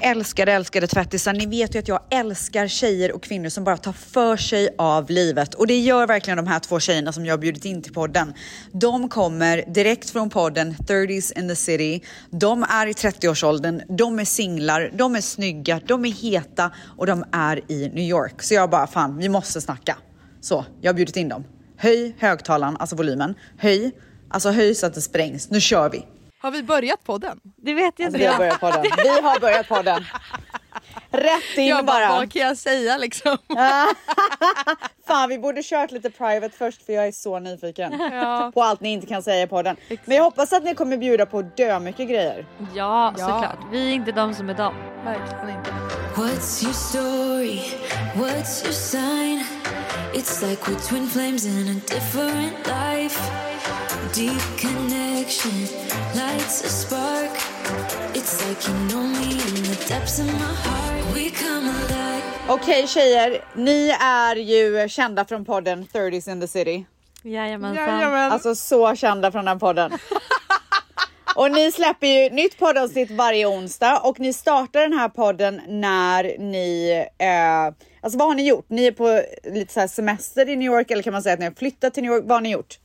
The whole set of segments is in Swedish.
Älskade, älskade tvättisar. Ni vet ju att jag älskar tjejer och kvinnor som bara tar för sig av livet. Och det gör verkligen de här två tjejerna som jag har bjudit in till podden. De kommer direkt från podden 30s in the city. De är i 30-årsåldern, de är singlar, de är snygga, de är heta och de är i New York. Så jag bara, fan, vi måste snacka. Så, jag har bjudit in dem. Höj högtalaren, alltså volymen. Höj, alltså höj så att det sprängs. Nu kör vi. Har vi börjat podden? Det vet jag Alltså, vi har börjat podden. Vi har börjat podden. Rätt in Jag bara, bara. vad kan jag säga liksom? Fan, vi borde kört lite private först för jag är så nyfiken Ja. på allt ni inte kan säga på den. Men jag hoppas att ni kommer bjuda på dö mycket grejer. Ja, Ja. såklart. Vi är inte de som är de. Verkligen inte. What's your story? What's your sign? It's like we're twin flames in a different life. Deep connection lights a spark. It's like you know me in the depths of my heart. We come alive. Okej tjejer, ni är ju kända från podden 30s in the city. Jajamensan. Jajamän. Alltså så kända från den podden. Och ni släpper ju nytt poddavsnitt varje onsdag och ni startar den här podden när ni, eh, alltså vad har ni gjort? Ni är på lite så här semester i New York eller kan man säga att ni har flyttat till New York? Vad har ni gjort?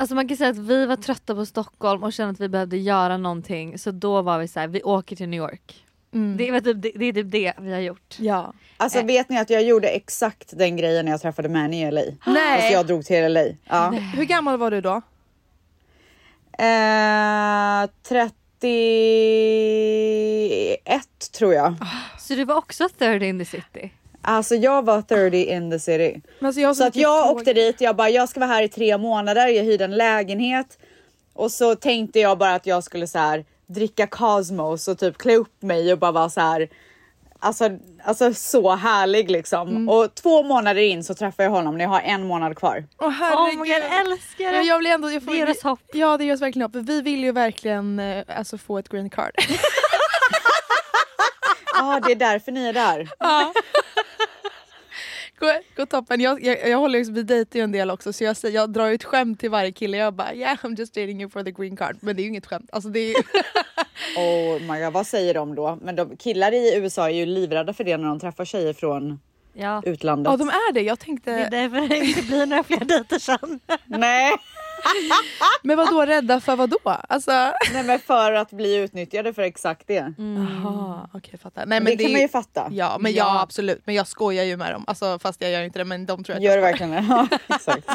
Alltså man kan säga att vi var trötta på Stockholm och kände att vi behövde göra någonting så då var vi så här, vi åker till New York. Det, är typ, det, det är typ det vi har gjort. Ja. Alltså vet ni att jag gjorde exakt den grejen när jag träffade Manny i LA? Nej. Alltså jag drog till LA. Ja. Hur gammal var du då? Eh, 31 tror jag. Så du var också third in the city? Alltså jag var 30 in the city. Men alltså, jag Så att jag frågor. åkte dit, jag bara jag ska vara här i tre månader, jag hyrde en lägenhet. Och så tänkte jag bara att jag skulle så här dricka Cosmos och typ klä upp mig och bara vara så här. Alltså, alltså så härlig liksom. Mm. Och två månader in så träffade jag honom när jag har en månad kvar. Åh Oh herregud. god, jag älskar Ja, det! jag blir ändå, jag får, oss hopp. Ja det ger oss verkligen hopp. Vi vill ju verkligen eh, alltså, få ett green card. Ja, ah, det är därför ni är där. Gå, gå toppen. Jag, jag, jag håller liksom, vi dejtar ju en del också så jag, säger, jag drar ju ett skämt till varje kille. Jag bara yeah I'm just dating you for the green card. Men det är ju inget skämt. Alltså, det är ju, Oh my god, vad säger de då? Men de, killar i USA är ju livrädda för det när de träffar tjejer från Ja. utlandet. ja de är det. Jag Det är tänkte, därför det inte blir några fler dejter sen. Nej, men vad då rädda för vad då? Alltså, nej men för att bli utnyttjade för exakt det. Jaha, okej jag fattar. Nej, Men men det kan man ju fatta. Ja men Ja. ja. absolut. Men jag skojar ju med dem. Alltså, fast jag gör inte det men de tror att Gör jag du skojar. verkligen det? Ja, exakt.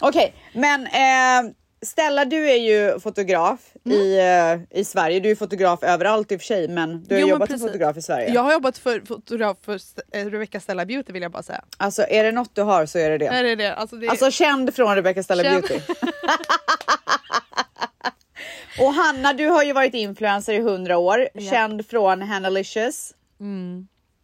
Okej, men eh, Stella, du är ju fotograf i, eh, i Sverige. Du är fotograf överallt i och för sig, men du har Jo, jobbat som fotograf i Sverige. Jag har jobbat för fotograf för eh, Rebecca Stella Beauty vill jag bara säga. Alltså, är det något du har så är det det. Är det det? Alltså, det Alltså känd från Rebecca Stella Känd. Beauty. och Hanna, du har ju varit influencer i 100 år. Känd från Hannalicious.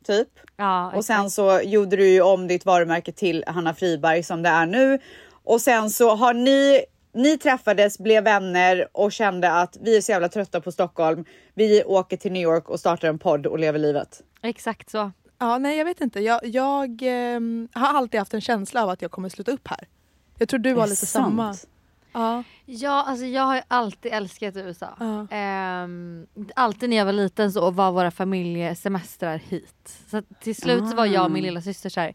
Typ. Ja, Och sen så gjorde du ju om ditt varumärke till Hanna Friberg som det är nu. Och sen så har ni, ni träffades, blev vänner och kände att vi är så jävla trötta på Stockholm. Vi åker till New York och startar en podd och lever livet. exakt så. Ja, nej jag vet inte. Jag, jag ehm, har alltid haft en känsla av att jag kommer sluta upp här. Jag tror du Är lite det samma. sant? Ja. Ja, alltså jag har alltid älskat USA. Ja. Ehm, alltid när jag var liten så var våra familjesemestrar hit. Så till slut så var jag och min lilla syster så här.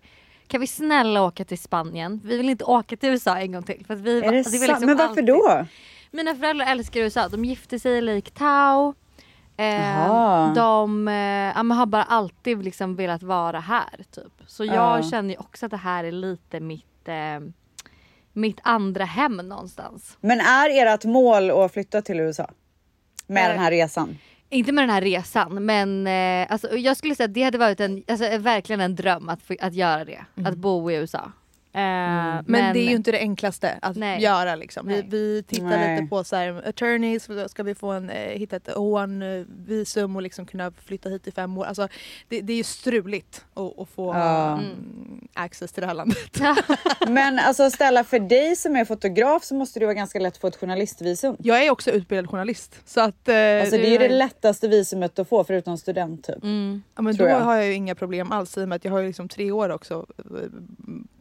Kan vi snälla åka till Spanien? Vi vill inte åka till USA en gång till. För att vi, Är det alltså, sant? liksom Men varför alltid- då? Mina föräldrar älskar USA. De gifte sig i Lake. Ehm, Jaha. de eh, har bara alltid liksom velat vara här. Typ. Så jag Ja. känner ju också att det här är lite mitt, eh, mitt andra hem någonstans. Men är ert mål att flytta till USA? Med Eh, den här resan? Inte med den här resan men eh, alltså, jag skulle säga att det hade varit en, alltså, verkligen en dröm att, att göra det. Att bo i USA. Eh, Men, det är ju inte det enklaste att Nej. göra. Liksom. Vi, vi tittar Nej. lite på så här, attorneys, ska vi få en, eh, hitta ett O1-visum och liksom kunna flytta hit i fem år. Alltså, det, det är ju struligt att, att få Ja. mm, access till det här landet. Men alltså Stella, för dig som är fotograf så måste det vara ganska lätt att få ett journalistvisum. Jag är också utbildad journalist. Så att, eh, Alltså det är ju det- lättaste visumet att få förutom student typ. Mm. Ja, men då jag. har jag ju inga problem alls i och med att jag har ju liksom tre år också eh,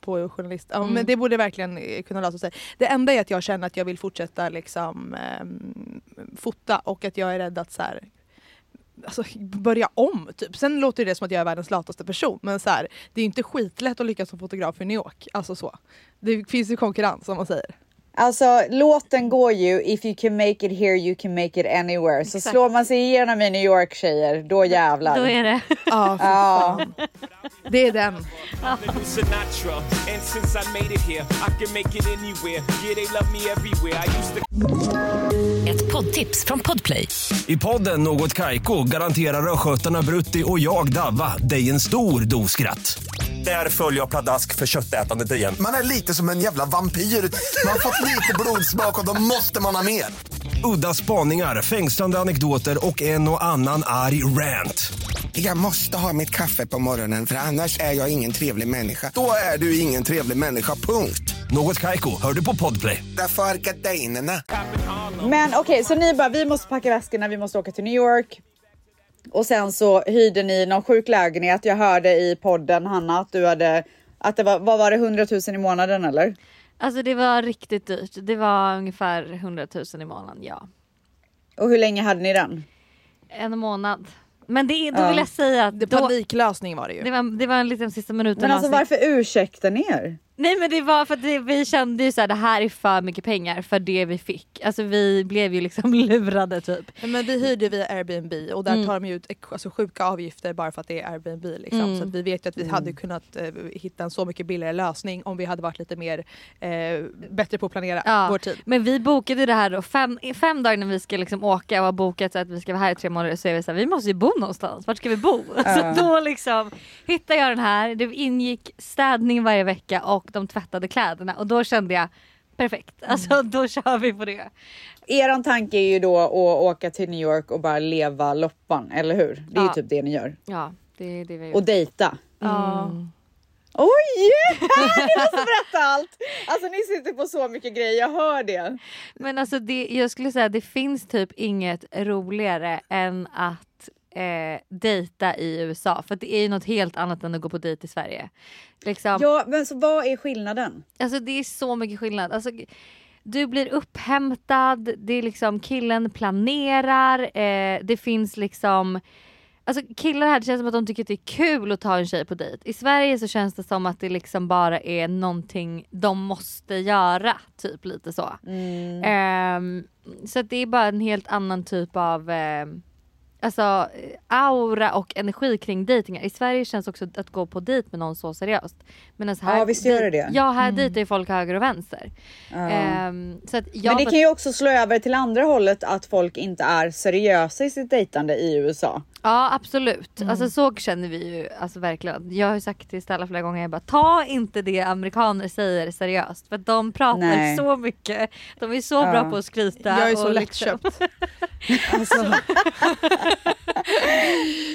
på journalist. Ja, Mm. Men det borde verkligen eh, kunna lösa sig. Det enda är att jag känner att jag vill fortsätta liksom, ehm, fota och att jag är rädd att så här, Alltså, börja om typ. Sen låter det som att jag är världens lataste person men så här, det är ju inte skitlätt att lyckas som fotograf i New York. Alltså så. Det finns ju konkurrens som man säger. Alltså låten går ju If you can make it here you can make it anywhere. Så Exakt. slår man sig igenom i New York tjejer, då jävlar. Då är det. Ja, för Ja. Det är den. Little Sinatra, and since I made it here, I can make it anywhere. Yeah, they love me everywhere. I used to. Ett poddtips från Podplay. I podden Något Kaiko garanterar östgötarna Brutti och jag, Davva, dig en stor dos skratt. Där följer jag pladask för köttätandet igen. Man är lite som en jävla vampyr. Man fått lite blodsmak och då måste man ha mer. Udda spaningar, fängslande anekdoter och en och annan arg rant. Jag måste ha mitt kaffe på morgonen för annars är jag ingen trevlig människa. Då är du ingen trevlig människa, punkt. Något Kaiko, hör du på Podplay. Därför är gardinerna. Men okej, så ni bara vi måste packa väskorna, vi måste åka till New York. Och sen så hyrde ni någon sjuk lägenhet. Jag hörde i podden Hanna att du hade att det var, vad var det 100 000 i månaden eller? Alltså det var riktigt dyrt. Det var ungefär 100 000 i månaden, ja. Och hur länge hade ni den? En månad. Men det, då Ja. vill jag säga att Det då, paniklösning var det ju. det, var, det var en liten sista minuten Men alltså varför ursäktar ni er? Nej men det var för att det, vi kände ju såhär det här är för mycket pengar för det vi fick. Alltså vi blev ju liksom lurade typ. Men vi hyrde via Airbnb och där Mm. tar de ju ut alltså, sjuka avgifter bara för att det är Airbnb. Liksom. Mm. Så att vi vet ju att vi hade kunnat eh, hitta en så mycket billigare lösning om vi hade varit lite mer eh, bättre på att planera Ja. vår tid. Men vi bokade det här då fem, fem dagar när vi ska liksom åka och har bokat så att vi ska vara här i tre månader så är vi såhär vi måste ju bo någonstans. Vart ska vi bo? Så då liksom hittade jag den här. Det ingick städning varje vecka och de tvättade kläderna och då kände jag perfekt. Alltså då kör vi på det. Eran tanke är ju då att åka till New York och bara leva loppan, eller hur? Det är Ja. ju typ det ni gör. Ja det är det vi har Och dejta. Ja. Oj! ni måste berätta allt! Alltså ni sitter på så mycket grejer, jag hör det. Men alltså det, jag skulle säga det finns typ inget roligare än att eh, dejta i USA. För det är ju något helt annat än att gå på dejt i Sverige. Liksom, Ja, men så vad är skillnaden? Alltså det är så mycket skillnad. Alltså, du blir upphämtad, det är liksom killen planerar, eh, det finns liksom Alltså killar här det känns som att de tycker att det är kul att ta en tjej på dejt. I Sverige så känns det som att det liksom bara är någonting de måste göra. Typ lite så. Ehm, så att det är bara en helt annan typ av ehm, Alltså aura och energi kring dejtingar. I Sverige känns också att gå på dejt med någon så seriöst. Medan här, Ja, visst gör det det. Ja här dejtar ju folk höger och vänster. Ehm, så att jag Men det kan ju också slå över till andra hållet att folk inte är seriösa i sitt dejtande i USA. Ja absolut, Mm. alltså så känner vi ju alltså verkligen. Jag har ju sagt till Stella flera gånger, jag bara ta inte det amerikaner säger seriöst för de pratar Nej. så mycket. De är så Ja. bra på att skryta. Jag är så och liksom- lättköpt. alltså.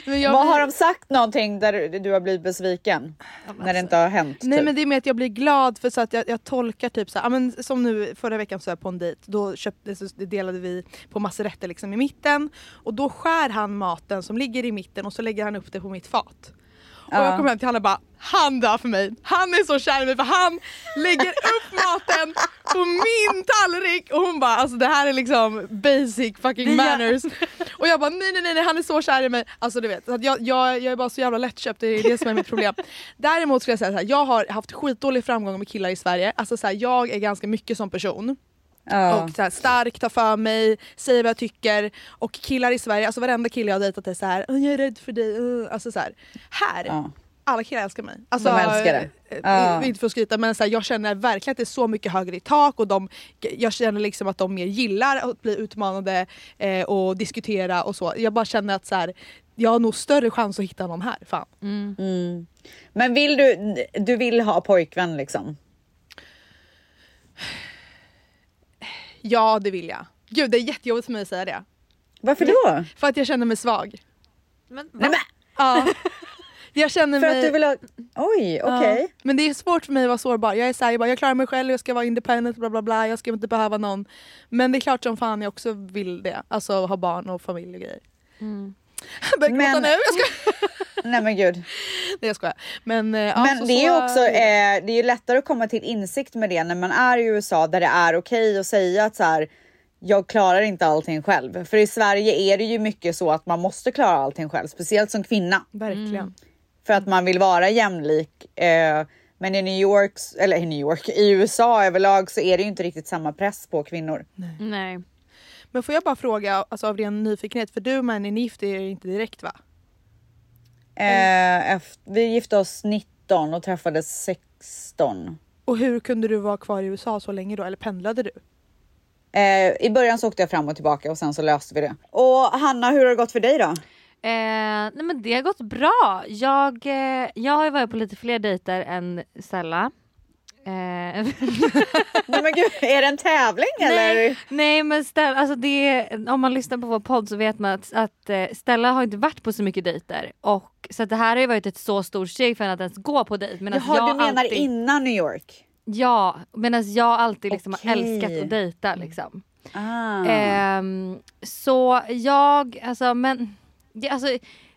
men jag Vad har de sagt någonting där du- har blivit besviken? När det inte har hänt? Nej typ? men det är med att jag blir glad för så att jag, jag tolkar typ så här, ja, men som nu förra veckan så var jag på en dejt. Då köpte, så delade vi på massor rätter liksom i mitten och då skär han maten som ligger i mitten och så lägger han upp det på mitt fat. Och Ja. jag kom hem till Hanna och bara, han dör för mig. Han är så kär i mig för han lägger upp maten på min tallrik och hon bara alltså det här är liksom basic fucking manners. Och jag bara nej nej nej, han är så kär i mig. Alltså du vet, jag, jag, jag är bara så jävla lättköpt, det är det som är mitt problem. Däremot skulle jag säga så här, jag har haft skitdålig framgång med killar i Sverige. Alltså så här, jag är ganska mycket som person. Ja. Och så här, stark, tar för mig, säger vad jag tycker. Och killar i Sverige, alltså varenda kille jag har dejtat är så här, "Åh, jag är rädd för dig. uh." Alltså så här, här Ja. alla killar älskar mig. Alltså, De älskar det. eh, Ja. Inte för att skryta men så här, jag känner verkligen att det är så mycket högre i tak och de, jag känner liksom att de mer gillar att bli utmanade eh, och diskutera och så. Jag bara känner att så här, jag har nog större chans att hitta någon här. Fan. Mm. Men vill du, du vill ha pojkvän liksom? Ja det vill jag. Gud det är jättejobbigt för mig att säga det. Varför då? För att jag känner mig svag. Men, Nej, men, Ja. Jag känner för mig... att du vill ha... Oj, okej. Ja. Men det är svårt för mig att vara sårbar. Jag är såhär, jag, bara, jag klarar mig själv, jag ska vara independent, bla bla bla. Jag ska inte behöva någon. Men det är klart som fan jag också vill det. Alltså ha barn och familj och grejer. Mm. Jag börjar gråta Men- nu, jag skojar. Nej men gud. Nej jag skojar. Men, eh, ja, Men så- det är så- också eh, det är ju lättare att komma till insikt med det när man är i USA där det är okej att säga att så här, jag klarar inte allting själv. För i Sverige är det ju mycket så att man måste klara allting själv, speciellt som kvinna. Verkligen. För att man vill vara jämlik. Eh, men i New York, eller i New York, i USA överlag så är det ju inte riktigt samma press på kvinnor. Nej. Men får jag bara fråga alltså, av ren nyfikenhet, för du och Manny ni gifte er inte direkt va? Eh, efter, vi gifte oss 19 och träffades 16. Och hur kunde du vara kvar i USA så länge då? Eller pendlade du? Eh, I början så åkte jag fram och tillbaka och sen så löste vi det. Och Hanna, hur har det gått för dig då? Eh, nej men det har gått bra. Jag, eh, jag har ju varit på lite fler dejter än Stella. Eh, Nej men gud, är det en tävling eller? nej, nej men Stella, alltså det, om man lyssnar på vår podd så vet man att, att eh, Stella har inte varit på så mycket dejter. Och, så det här har ju varit ett så stort steg för henne att ens gå på dejt. Medan Jaha, jag du menar alltid, innan New York? Ja, medan jag alltid liksom har Okej. älskat att dejta liksom. Ah. Ehm, så jag, alltså men, det, alltså,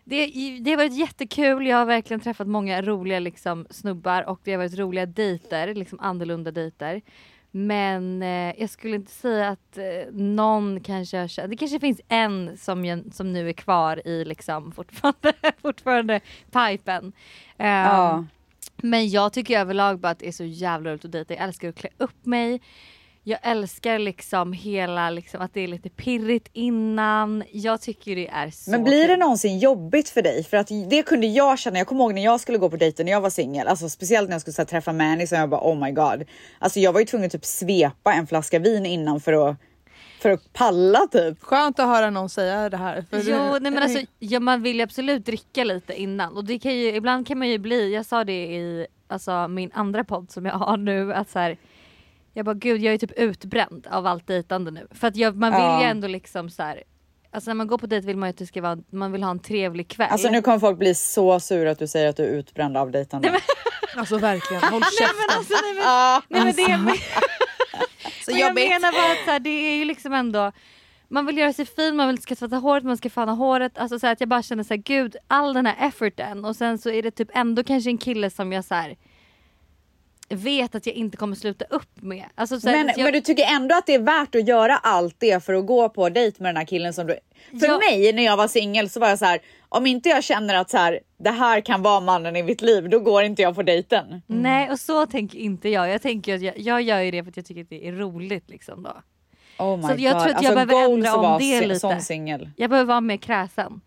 det, det har varit jättekul, jag har verkligen träffat många roliga liksom, snubbar och det har varit roliga dejter, liksom annorlunda dejter. Men eh, jag skulle inte säga att eh, någon kanske har känt, det kanske finns en som, som nu är kvar i liksom fortfarande, fortfarande pipen. Ehm, Ja. men jag tycker överlag bara att det är så jävla roligt att dejta. Jag älskar att klä upp mig. Jag älskar liksom hela liksom att det är lite pirrigt innan. Jag tycker det är så Men blir det någonsin jobbigt för dig? För att det kunde jag känna. Jag kommer ihåg när jag skulle gå på dejten när jag var singel, alltså speciellt när jag skulle så här, träffa Manny så jag bara oh my god. Alltså jag var ju tvungen att typ svepa en flaska vin innan för att för att palla typ. Skönt att höra någon säga det här. För Jo, nej men alltså, ja, man vill ju absolut dricka lite innan och det kan ju, ibland kan man ju bli, jag sa det i alltså, min andra podd som jag har nu att så här, jag bara gud jag är typ utbränd av allt dejtande nu. För att jag, man vill Ja. ju ändå liksom så här, alltså när man går på dejt vill man ju att det ska vara, man vill ha en trevlig kväll. Alltså nu kommer folk bli så sura att du säger att du är utbränd av dejtande. Alltså verkligen, håll käften. Alltså, nej, men, Ah, nej, men det är, men, Så men jag jobbigt. menar bara att så här, det är ju liksom ändå man vill göra sig fin, man vill ska tvätta håret, man ska fana håret. Alltså så här, att jag bara känner så här, gud all den här efforten och sen så är det typ ändå kanske en kille som jag så här vet att jag inte kommer sluta upp med. Alltså, så här, Men, jag, men du tycker ändå att det är värt att göra allt det för att gå på dejt med den här killen som du... För Ja. mig när jag var singel så var jag så här, om inte jag känner att så här, det här kan vara mannen i mitt liv, då går inte jag på dejten. Nej och så tänker inte jag. Jag tänker att jag, jag gör ju det för att jag tycker att det är roligt liksom då. Oh my Så jag God. tror att jag alltså, behöver ändra om det lite. Jag behöver vara mer kräsen.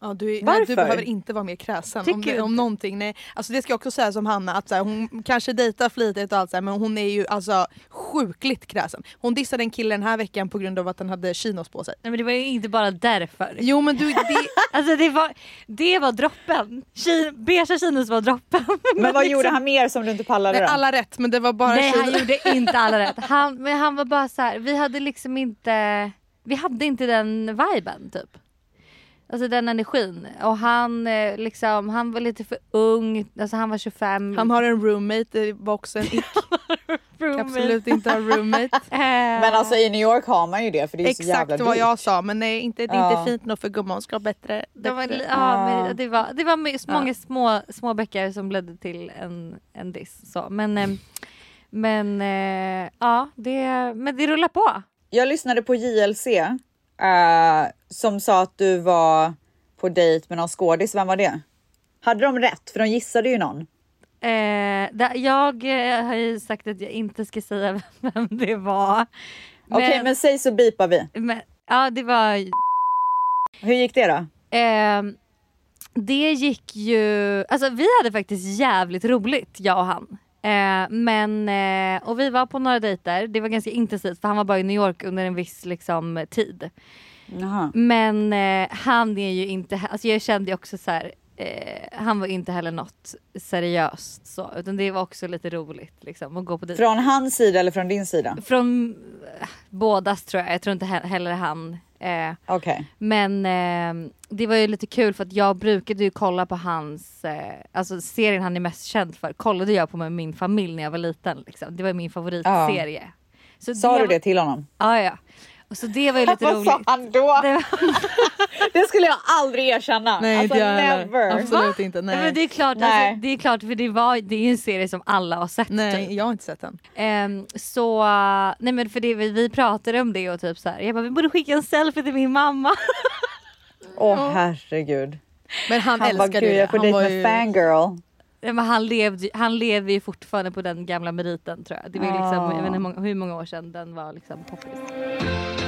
Ja, du, nej, Varför? du behöver inte vara mer kräsen Tycker om, det, om någonting. Nej. Alltså det ska jag också säga som Hanna, att så här, hon kanske dejtar flitigt och allt så här, men hon är ju alltså sjukligt kräsen. Hon dissade en kille den här veckan på grund av att han hade chinos på sig. Nej men det var ju inte bara därför. Jo men du, det, Alltså det var, det var droppen. Ki- Beige chinos var droppen. Men vad liksom- gjorde han mer som du inte pallade nej, då? alla rätt men det var bara Nej han gjorde inte alla rätt. Han, men han var bara så här, vi hade liksom inte, vi hade inte den viben typ. Alltså den energin. Och han eh, liksom, han var lite för ung, alltså han var 25. Han har en roommate, det var också en ick. roommate. Absolut inte ha roommate. Eh, Men alltså i New York har man ju det för det är så jävla Exakt vad dyrt. jag sa men nej, inte, det är Ja. inte fint nog för gumman, ska ha bättre. det var, ja, men det var, det var Ja. många små, små bäckar som ledde till en, en diss. Så. Men, eh, men ja, det, men det rullar på. Jag lyssnade på JLC eh, som sa att du var på dejt med någon skådis. Vem var det? Hade de rätt? För de gissade ju någon. Eh, där, jag eh, har ju sagt att jag inte ska säga vem det var. Okej, men säg så bipar vi. men ja, det var... Hur gick det då? Eh, det gick ju... Alltså vi hade faktiskt jävligt roligt, jag och han. Eh, men, eh, och vi var på några dejter, det var ganska intensivt för han var bara i New York under en viss liksom, tid. Jaha. Men eh, han är ju inte, alltså jag kände ju också så här. Eh, han var inte heller något seriöst så utan det var också lite roligt liksom att gå på dejt. Från hans sida eller från din sida? Från eh, bådas tror jag, jag tror inte he- heller han. Eh, Okej. men eh, det var ju lite kul för att jag brukade ju kolla på hans, eh, alltså serien han är mest känd för kollade jag på med min familj när jag var liten. Liksom. Det var min favoritserie. Så Sa du var- det till honom? Ja ja. Så det var ju lite Vad roligt. sa han då? Det, Det skulle jag aldrig erkänna. Nej alltså inte never. Absolut inte. Nej. Men det är klart, Nej. alltså, det är klart för det, var, det är en serie som alla har sett. Nej typ. jag har inte sett den. Ehm, så, nej men för det, vi, vi pratade om det och typ så här, jag bara vi borde skicka en selfie till min mamma. Åh herregud. Men han, Han bara, älskade gud ju jag det. får Han var ju... fangirl. Men han, levde, han lever ju fortfarande på den gamla meriten tror jag. Det var ju liksom, jag vet inte hur många, hur många år sedan den var liksom poppis.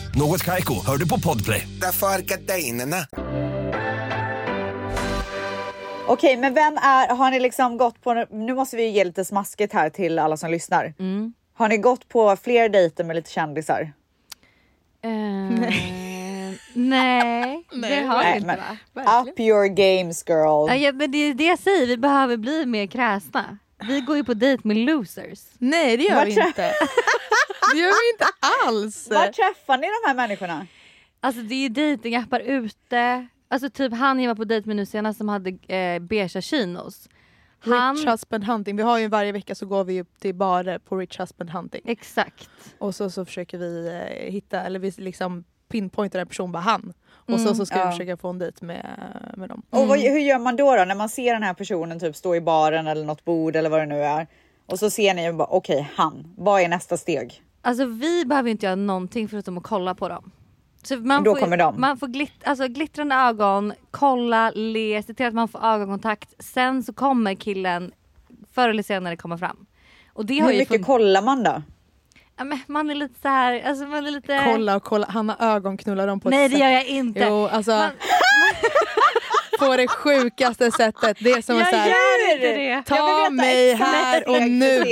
Något Kaiko, hör du på Podplay. Därför är gardinerna. Okej men vem är, har ni liksom gått på, nu måste vi ge lite smaskigt här till alla som lyssnar. Mm. Har ni gått på fler dejter med lite kändisar? nej. nej, det har vi Nej, inte men- va? Up your games girl. Ja, ja, men det är det jag säger, vi behöver bli mer kräsna. Vi går ju på dejt med losers. Nej det gör Vart vi inte. Det gör vi inte alls. Var träffar ni de här människorna? Alltså det är dejtingappar ute. Alltså typ han jag var på dejt med nu senast som hade eh, beigea chinos. Han, Rich husband hunting. Vi har ju varje vecka så går vi upp till barer på Rich husband hunting. exakt. Och så, så försöker vi eh, hitta, eller vi liksom pinpointar en person, bara han. Och så, Mm, så ska ja. vi försöka få en dejt med, med dem. Och vad, hur gör man då, då när man ser den här personen typ stå i baren eller något bord eller vad det nu är och så ser ni och bara okej han, vad är nästa steg? Alltså vi behöver inte göra någonting förutom att kolla på dem. Så man Då får, kommer de. Man får glitt, alltså glittrande ögon, kolla, le, se till att man får ögonkontakt. Sen så kommer killen förr eller senare komma fram. Och det har Hur ju mycket kollar man då? ja, men Man är lite så här, alltså man är lite... Kolla och kolla, han har ögonknullar dem på Nej ett det sätt. gör jag inte. Jo alltså Man- på det sjukaste sättet. Det är som jag att säga, gör inte det. ta mig här och nu.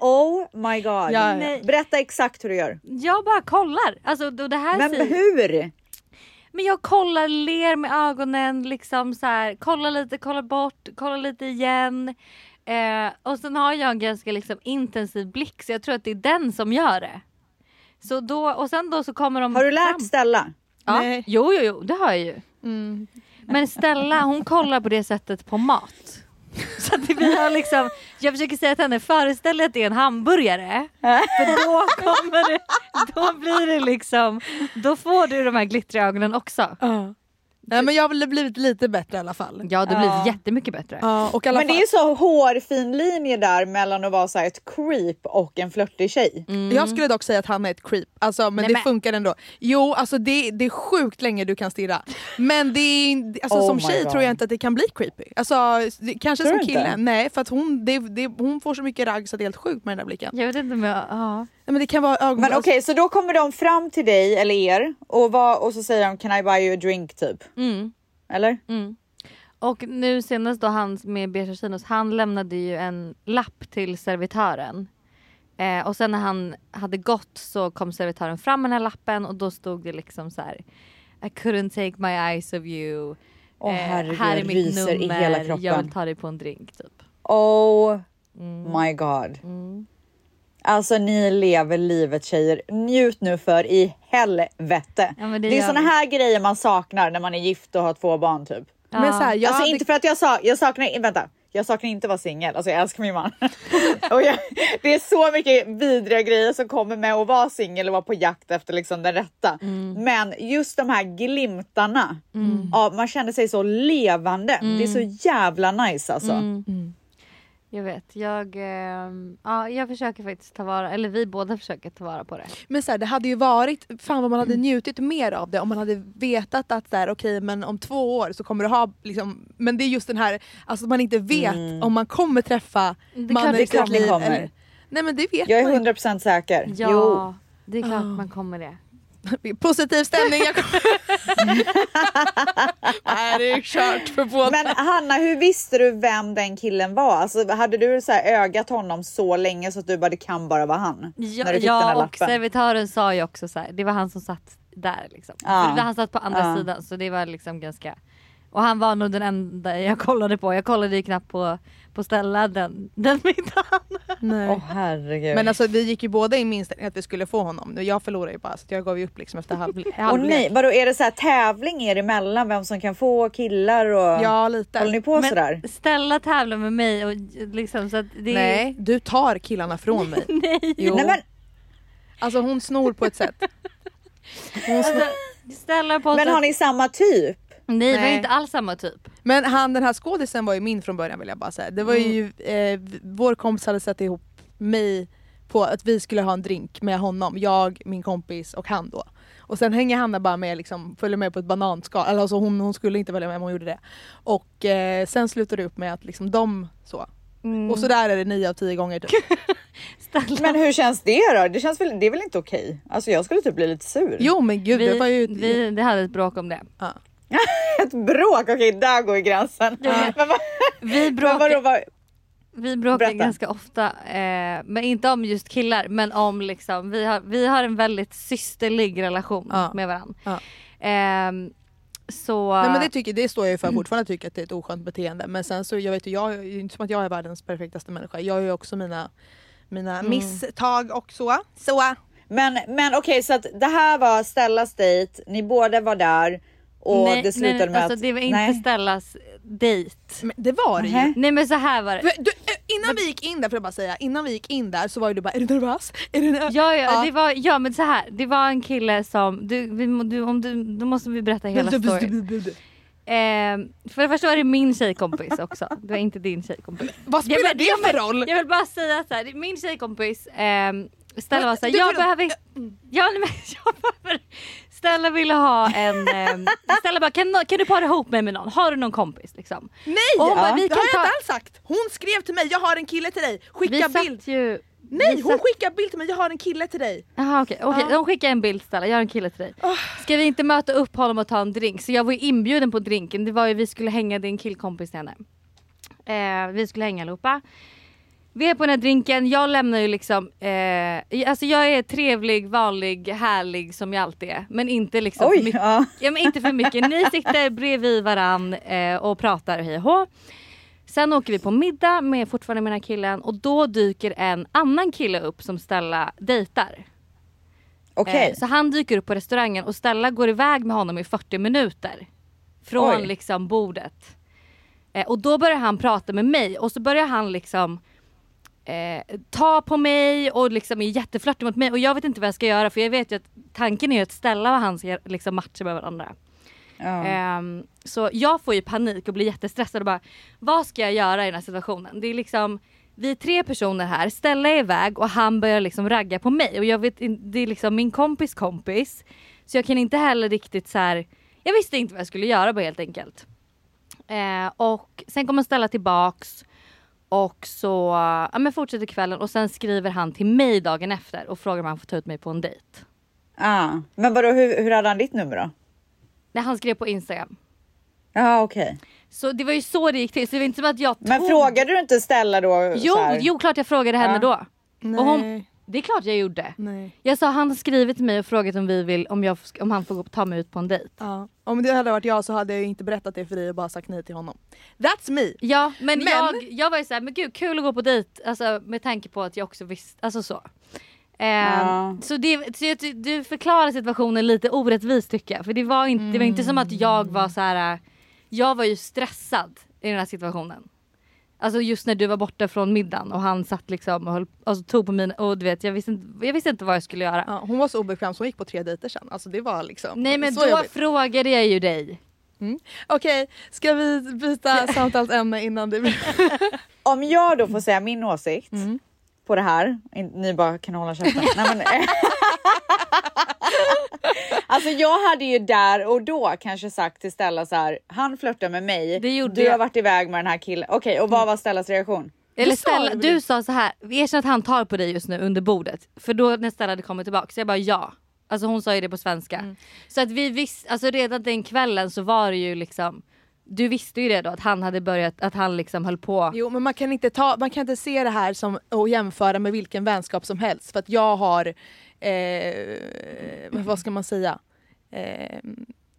Oh my god. Ja, ja. Berätta exakt hur du gör. Jag bara kollar. Alltså, då det här Men säger- hur? Men jag kollar, ler med ögonen, liksom så här, kollar lite, kollar bort, kollar lite igen. Eh, och sen har jag en ganska liksom intensiv blick så jag tror att det är den som gör det. Så då, och sen då så kommer de Har du lärt fram. Stella? Ja. Nej. Jo, jo, jo, det har jag ju. Mm. Men Stella hon kollar på det sättet på mat. Så att vi har liksom, jag försöker säga till henne, föreställ dig att det är en hamburgare. För då kommer det, då blir det liksom, då får du de här glittriga ögonen också. Ja. Nej, men jag har väl blivit lite bättre i alla fall. Ja det blir Ja. jättemycket bättre. Ja, och Men det är fall, ju så hårfin linje där mellan att vara så här ett creep och en flörtig tjej. Jag skulle dock säga att han är ett creep, alltså, men Nej, det men- funkar ändå. Jo, alltså det, det är sjukt länge du kan stirra. Men det är, alltså, Oh som tjej God. tror jag inte att det kan bli creepy. Alltså, det, kanske Tror som du kille, inte? nej för att hon, det, det, hon får så mycket ragg så det är helt sjukt med den där blicken. Jag vet inte om jag, ja. Nej, men det kan vara ögon... Men okej, så då kommer de fram till dig eller er och, vad, och så säger de can I buy you a drink typ? Mm, Eller? mm. Och nu senast då han med Beige Chinos, han lämnade ju en lapp till servitören. Eh, och sen när han hade gått så kom servitören fram med den här lappen och då stod det liksom så här. I couldn't take my eyes of you. Åh Eh, herregud, här är jag mitt ryser i nummer, hela jag kroppen. vill ta dig på en drink typ. Oh Mm. my god. Mm. Alltså ni lever livet tjejer. Njut nu för i helvete. Ja, det det är såna vi. här grejer man saknar när man är gift och har två barn typ. Men så här, jag alltså hade- inte för att jag, sa, jag saknar, vänta. Jag saknar inte att vara singel, alltså jag älskar min man. och jag, det är så mycket vidriga grejer som kommer med att vara singel och vara på jakt efter liksom den rätta. Mm. Men just de här glimtarna, av, man känner sig så levande. Det är så jävla nice alltså. Mm. Jag vet. Jag, ehm, ja, jag försöker faktiskt ta vara, eller vi båda försöker ta vara på det. Men så här, det hade ju varit, fan vad man hade njutit mer av det om man hade vetat att så här, okej men om två år så kommer du ha liksom, men det är just den här, alltså man inte vet Mm. om man kommer träffa Det är mannen klart- i det är sitt klart ni liv. kommer. eller- Nej men det vet Jag är man 100% säker. Ja, Jo. det är klart Ah. man kommer det. Positiv stämning. Jag Nej det är kört för båda. Men Hanna, hur visste du vem den killen var? Alltså, hade du så här ögat honom så länge så att du bara, det kan bara vara han? Ja, när du fick den här ja och lappen? servitören sa ju också så här, det var han som satt där liksom. Ja. Var han satt på andra Ja. sidan så det var liksom ganska och han var nog den enda jag kollade på. Jag kollade ju knappt på, på Stella den, den middagen. Nej. Åh herregud. Men alltså vi gick ju båda i min inställning att vi skulle få honom. Jag förlorade ju bara så jag gav ju upp liksom efter halv, Åh halvlek. nej, vadå är det så här tävling er emellan vem som kan få killar och Ja lite. håller ni på sådär? Stella tävlar med mig och liksom så att det är- Nej, du tar killarna från mig. Nej. Jo. Nej men, Alltså hon snor på ett sätt. Hon snor. Alltså, Stella på men har ni samma typ? Nej, vi var Nej. inte alls samma typ. Men han den här skådisen var ju min från början vill jag bara säga. Det var ju, eh, v- vår kompis hade satt ihop mig på att vi skulle ha en drink med honom. Jag, min kompis och han då. Och sen hänger Hanna bara med, liksom, följer med på ett bananskal. Eller Alltså hon, hon skulle inte följa med men hon gjorde det. Och eh, sen slutade det upp med att liksom de så. Mm. Och så där är det nio av tio gånger typ. Men hur känns det då? Det, känns väl, det är väl inte okej? Alltså jag skulle typ bli lite sur. Jo men gud det vi, var ju... vi, det hade ett bråk om det. Ett bråk, okej där går ju gränsen. Men, Vi men bråkade, vadå, vad, vi bråkar Berätta. ganska ofta, eh, men inte om just killar men om liksom, vi har, vi har en väldigt systerlig relation Ja. med varandra. Ja. Ehm, så... Nej men det, tycker, det står jag ju för fortfarande tycker att det är ett oskönt beteende. Men sen så jag vet ju, jag det är inte som att jag är världens perfektaste människa. Jag har ju också mina, mina misstag och så. Så. men men okej så att det här var Stellas dejt, ni båda var där och nej, det slutade nej, med alltså att... det var inte nej. Stellas dejt. Men det var det ju. Nej men så här var det. Du, du, eh, innan vi gick in där, får jag bara säga, innan vi gick in där så var ju du bara är du nervös? Är du nervös? Ja, ja, Det var, ja men så här, det var en kille som, du, vi, du, om du, då måste vi berätta hela storyn. Ehm, för det första var det min tjejkompis också, det var inte din tjejkompis. Vad spelar Ja, men- det ja, för men- roll? Jag vill bara säga så här, min tjejkompis ehm, Stella var såhär, Du, jag behöver, ja, men, jag behöver Stella ville ha en, ehm, Stella bara kan, kan du para ihop mig med någon? Har du någon kompis liksom? Nej! Och hon bara, Ja. vi det kan har jag ta, inte alls sagt. Hon skrev till mig, jag har en kille till dig. vi Skicka satt bild. ju Nej vi hon satt- skickar bild till mig, jag har en kille till dig. Jaha okej, okej. de skickade en bild Stella, jag har en kille till dig. Ska vi inte möta upp honom och ta en drink? Så jag var ju inbjuden på drinken, det var ju vi skulle hänga, en killkompis till henne. Eh, vi skulle hänga allihopa. Vi är på den här drinken, jag lämnar ju liksom, eh, alltså jag är trevlig, vanlig, härlig som jag alltid är. Men inte liksom för Oj, mycket. ja. Ja, men inte för mycket. Ni sitter bredvid varann eh, och pratar hej och. Sen åker vi på middag med fortfarande med den här killen och då dyker en annan kille upp som Stella dejtar. Okej. Eh, så han dyker upp på restaurangen och Stella går iväg med honom i 40 minuter. Från Oj. liksom bordet. Eh, och då börjar han prata med mig och så börjar han liksom eh, ta på mig och liksom är jätteflörtig mot mig och jag vet inte vad jag ska göra för jag vet ju att tanken är att Stella och han ska liksom matcha med varandra. Ja. Ehm, så jag får ju panik och blir jättestressad och bara vad ska jag göra i den här situationen? Det är liksom vi är tre personer här, Stella är iväg och han börjar liksom ragga på mig och jag vet det är liksom min kompis kompis. Så jag kan inte heller riktigt så här. jag visste inte vad jag skulle göra bara helt enkelt. Eh, och sen kommer Stella tillbaks och så ja, men fortsätter kvällen och sen skriver han till mig dagen efter och frågar om han får ta ut mig på en dejt. Ah. Men vadå, hur, hur hade han ditt nummer då? Nej, han skrev på Instagram. Ja okej. Så det var ju så det gick till. Så det var inte som att jag Men tog... frågade du inte Stella då? Jo, här? jo klart jag frågade henne Ja. då. Nej. Och hon, det är klart jag gjorde. Nej. Jag sa han har skrivit till mig och frågat om vi vill om, jag, om han får gå- ta mig ut på en dejt. Ja. Om det hade varit jag så hade jag inte berättat det för dig och bara sagt nej till honom. That's me! Ja men, Men- Jag, jag var ju såhär, men gud kul att gå på dejt. Alltså med tanke på att jag också visste, alltså så. Ehm, Ja. Så, det, så jag, du förklarar situationen lite orättvist tycker jag. För det var inte, det var inte som att jag var så här. jag var ju stressad i den här situationen. Alltså just när du var borta från middagen och han satt liksom och höll, alltså tog på mina, och du vet jag visste, inte, jag visste inte vad jag skulle göra. Ja, hon var så obekväm så hon gick på tre dejter sen. Alltså det var liksom Nej men så då jobbigt. frågade jag ju dig. Okej, ska vi byta samtalsämne innan det blir... Om jag då får säga min åsikt Mm. På det här, ni bara kan hålla käften. Nej, men, alltså jag hade ju där och då kanske sagt till Stella så här, han flörtar med mig, Det gjorde du jag. har varit iväg med den här killen. Okej, och vad var Stellas reaktion? Eller Du sa Stella, väl du det? sa så här, erkänn att han tar på dig just nu under bordet. För då när Stella hade kommit tillbaka, så jag bara ja. Alltså hon sa ju det på svenska. Mm. Så att vi visste, alltså redan den kvällen så var det ju liksom, du visste ju det då att han hade börjat, att han liksom höll på. Jo men man kan, inte ta, man kan inte se det här som och jämföra med vilken vänskap som helst. För att jag har, eh, vad ska man säga? Eh,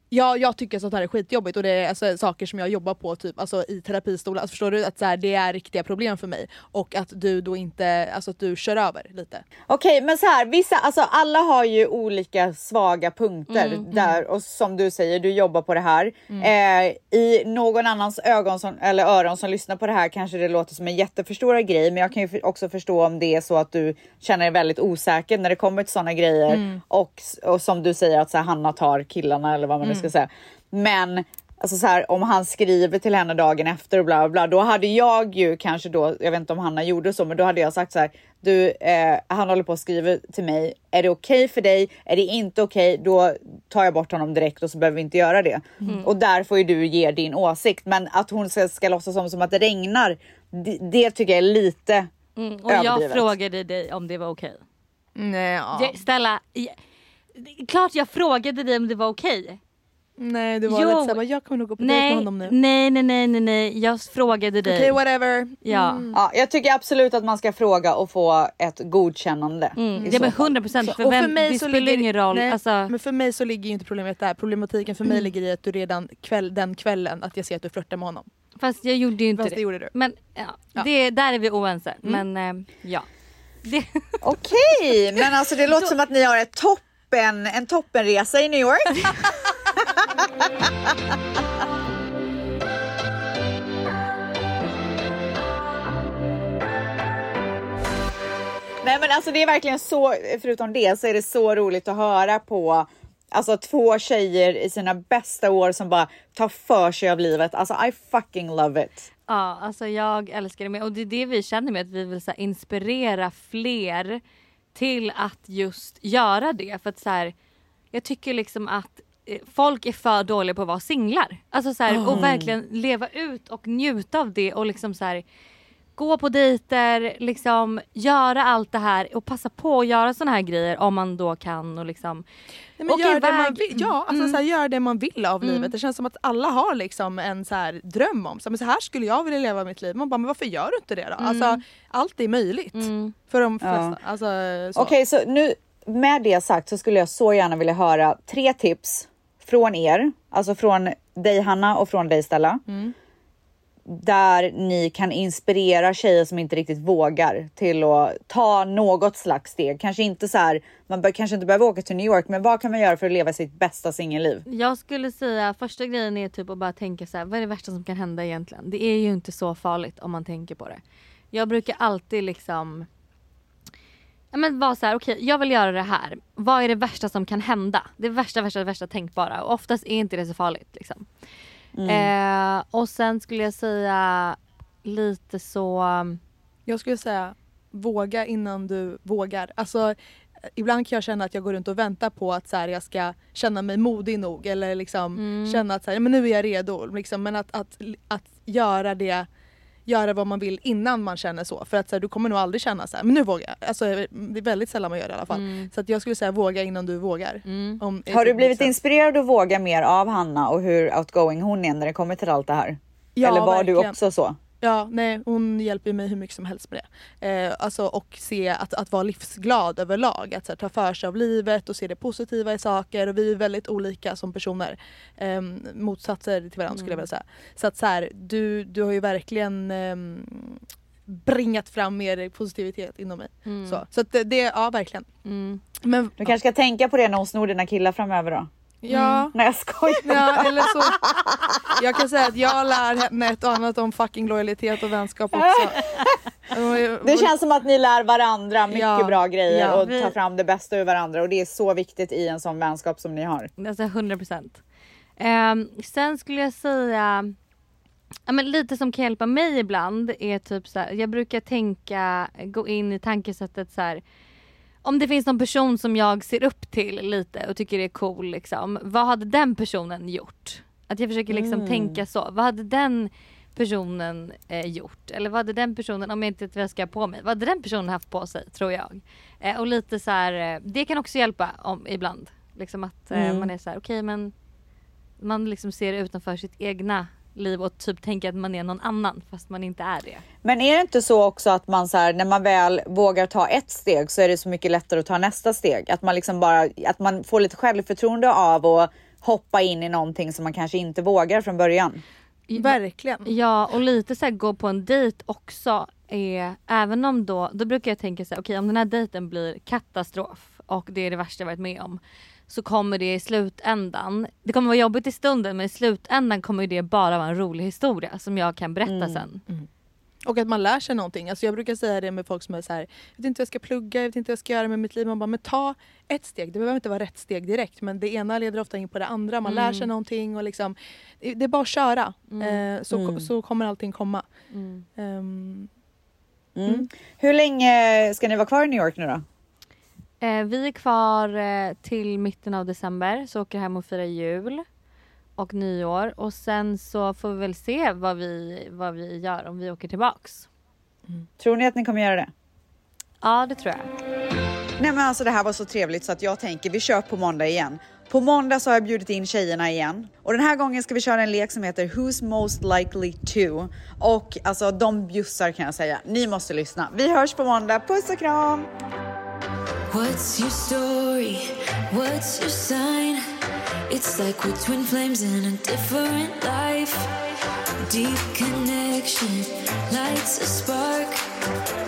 Ja, jag tycker sånt här är skitjobbigt och det är alltså, saker som jag jobbar på typ, alltså, i terapistolar. Alltså, förstår du? Att så här, det är riktiga problem för mig. Och att du då inte, alltså att du kör över lite. Okej, men så här, vissa, alltså alla har ju olika svaga punkter Mm, där och som du säger, du jobbar på det här. Eh, I någon annans ögon som, eller öron som lyssnar på det här kanske det låter som en jätteförstorad grej, men jag kan ju också förstå om det är så att du känner dig väldigt osäker när det kommer till sådana grejer Mm. och, och som du säger att så här, Hanna tar killarna eller vad man nu Mm. ska säga. Men Alltså så här, om han skriver till henne dagen efter och bla bla bla, då hade jag ju kanske då, jag vet inte om Hanna gjorde så, men då hade jag sagt så här, du, eh, han håller på att skriva till mig, är det okej för dig? Är det inte okej, då tar jag bort honom direkt och så behöver vi inte göra det. Mm. Och där får ju du ge din åsikt, men att hon ska, ska låtsas som, som att det regnar, det, det tycker jag är lite Mm, och jag överdrivet. frågade dig om det var okej. Nej, ja. Ja, Stella, klart jag frågade dig om det var okej. Nej du var Jo. lite såhär, jag kommer nog gå på dejt med Nej, honom nu. nej, nej, nej, nej, nej, jag frågade dig. Okej whatever. Ja. Mm. Ja, jag tycker absolut att man ska fråga och få ett godkännande. Mm, är fall. 100 procent. För, och vem, för mig det så spelar ligger- ingen roll. Nej, Alltså, Men för mig så ligger ju inte problemet där. Problematiken för mig ligger i att du redan kväll, den kvällen att jag ser att du flörtar med honom. fast jag gjorde ju inte Fast det. det gjorde du. Men ja, Det, där är vi oense. Men eh, ja. Okej, men alltså det låter som att ni har ett toppen, en toppenresa i New York. Nej men alltså det är verkligen så, förutom det så är det så roligt att höra på Alltså två tjejer i sina bästa år som bara tar för sig av livet. Alltså I fucking love it. ja, alltså jag älskar det med. Och det är det vi känner med att vi vill så här, inspirera fler till att just göra det. För att så här, jag tycker liksom att folk är för dåliga på att vara singlar. Alltså så här, och Mm. verkligen leva ut och njuta av det och liksom så här gå på dejter, liksom göra allt det här och passa på att göra såna här grejer om man då kan och liksom Nej, men gör det man iväg. vill, ja, alltså, Mm. så här, gör det man vill av Mm. livet. Det känns som att alla har liksom en så här, dröm om så, men så här skulle jag vilja leva mitt liv. Man bara, men varför gör du inte det då? Mm. Alltså, allt är möjligt för de flesta. Alltså, så. Okej, så nu med det sagt så skulle jag så gärna vilja höra tre tips från er, alltså från dig Hanna och från dig Stella. Mm. Där ni kan inspirera tjejer som inte riktigt vågar till att ta något slags steg. Kanske inte så här, man bör, kanske inte behöver åka till New York, men vad kan man göra för att leva sitt bästa singelliv? Jag skulle säga första grejen är typ att bara tänka så här, vad är det värsta som kan hända egentligen? Det är ju inte så farligt om man tänker på det. Jag brukar alltid liksom men vara så här, okej jag vill göra det här. Vad är det värsta som kan hända? Det värsta, värsta, värsta tänkbara. Och oftast är inte det så farligt. Liksom. Eh, och sen skulle jag säga lite så... Jag skulle säga våga innan du vågar. Alltså, ibland kan jag känna att jag går runt och väntar på att så här, jag ska känna mig modig nog eller liksom Mm. känna att så här, men nu är jag redo. Liksom, men att, att, att göra det göra vad man vill innan man känner så. För att så här, du kommer nog aldrig känna så här, men nu vågar jag. Alltså, det är väldigt sällan man gör det i alla fall. Mm. Så att jag skulle säga våga innan du vågar. Om, Har du blivit liksom- inspirerad att våga mer av Hanna och hur outgoing hon är när det kommer till allt det här? Ja, Eller var du verkligen. också så? Ja, nej hon hjälper mig hur mycket som helst med det. Eh, alltså, och se att, att vara livsglad överlag. Att här, ta för sig av livet och se det positiva i saker. Och vi är väldigt olika som personer. Eh, motsatser till varandra skulle jag vilja säga. Så att så här, du, du har ju verkligen ehm, bringat fram mer positivitet inom mig. Mm. Så, så att det, ja verkligen. Mm. Men, Du kanske ska tänka på det när hon snor dina killar framöver då? Ja. Nej jag skojar. Ja, eller så. Jag kan säga att jag lär henne ett och annat om fucking lojalitet och vänskap också. Det känns som att ni lär varandra mycket Ja, bra grejer ja. och tar fram det bästa ur varandra och det är så viktigt i en sån vänskap som ni har. Alltså 100 procent. Ehm, sen skulle jag säga Ja, men lite som kan hjälpa mig ibland är typ så här, jag brukar tänka, gå in i tankesättet så här. Om det finns någon person som jag ser upp till lite och tycker är cool liksom. Vad hade den personen gjort? Att jag försöker liksom Mm. tänka så. Vad hade den personen eh, gjort? Eller vad hade den personen, om jag inte vet vad jag ska ha på mig, vad hade den personen haft på sig tror jag? Eh, och lite så här, eh, det kan också hjälpa om, ibland. Liksom att eh, Mm. man är så här, okej men man liksom ser utanför sitt egna liv och typ tänker att man är någon annan fast man inte är det. Men är det inte så också att man så här, när man väl vågar ta ett steg så är det så mycket lättare att ta nästa steg? Att man liksom bara, att man får lite självförtroende av att hoppa in i någonting som man kanske inte vågar från början. Verkligen. Ja och lite så här gå på en dejt också är, även om då, då brukar jag tänka så här, okej om den här dejten blir katastrof och det är det värsta jag varit med om så kommer det i slutändan, det kommer vara jobbigt i stunden men i slutändan kommer det bara vara en rolig historia som jag kan berätta Mm. sen. Och att man lär sig någonting. Alltså jag brukar säga det med folk som är så här, jag vet inte vad jag ska plugga, jag vet inte vad jag ska göra med mitt liv. Man bara, men ta ett steg. Det behöver inte vara rätt steg direkt men det ena leder ofta in på det andra. Man lär Mm. sig någonting och liksom, det är bara att köra. Eh, så, Mm. så kommer allting komma. Mm. Mm. Hur länge ska ni vara kvar i New York nu då? Eh, vi är kvar eh, till mitten av december så åker hem och firar jul och nyår och sen så får vi väl se vad vi, vad vi gör om vi åker tillbaks. Tror ni att ni kommer göra det? Ja det tror jag. Nej men alltså det här var så trevligt så att jag tänker vi kör på måndag igen. På måndag så har jag bjudit in tjejerna igen och den här gången ska vi köra en lek som heter Who's most likely to och alltså de bjussar kan jag säga. Ni måste lyssna. Vi hörs på måndag. Puss och kram! What's your story? What's your sign? It's like we're twin flames in a different life. Deep connection lights a spark.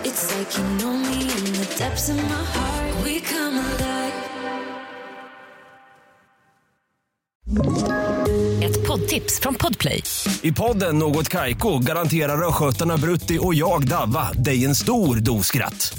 It's like you know me in the depths of my heart. We come alive. Ett poddtips från Podplay. I podden Något Kaiko garanterar östgötarna Brutti och jag, Davva, dig en stor dos skratt.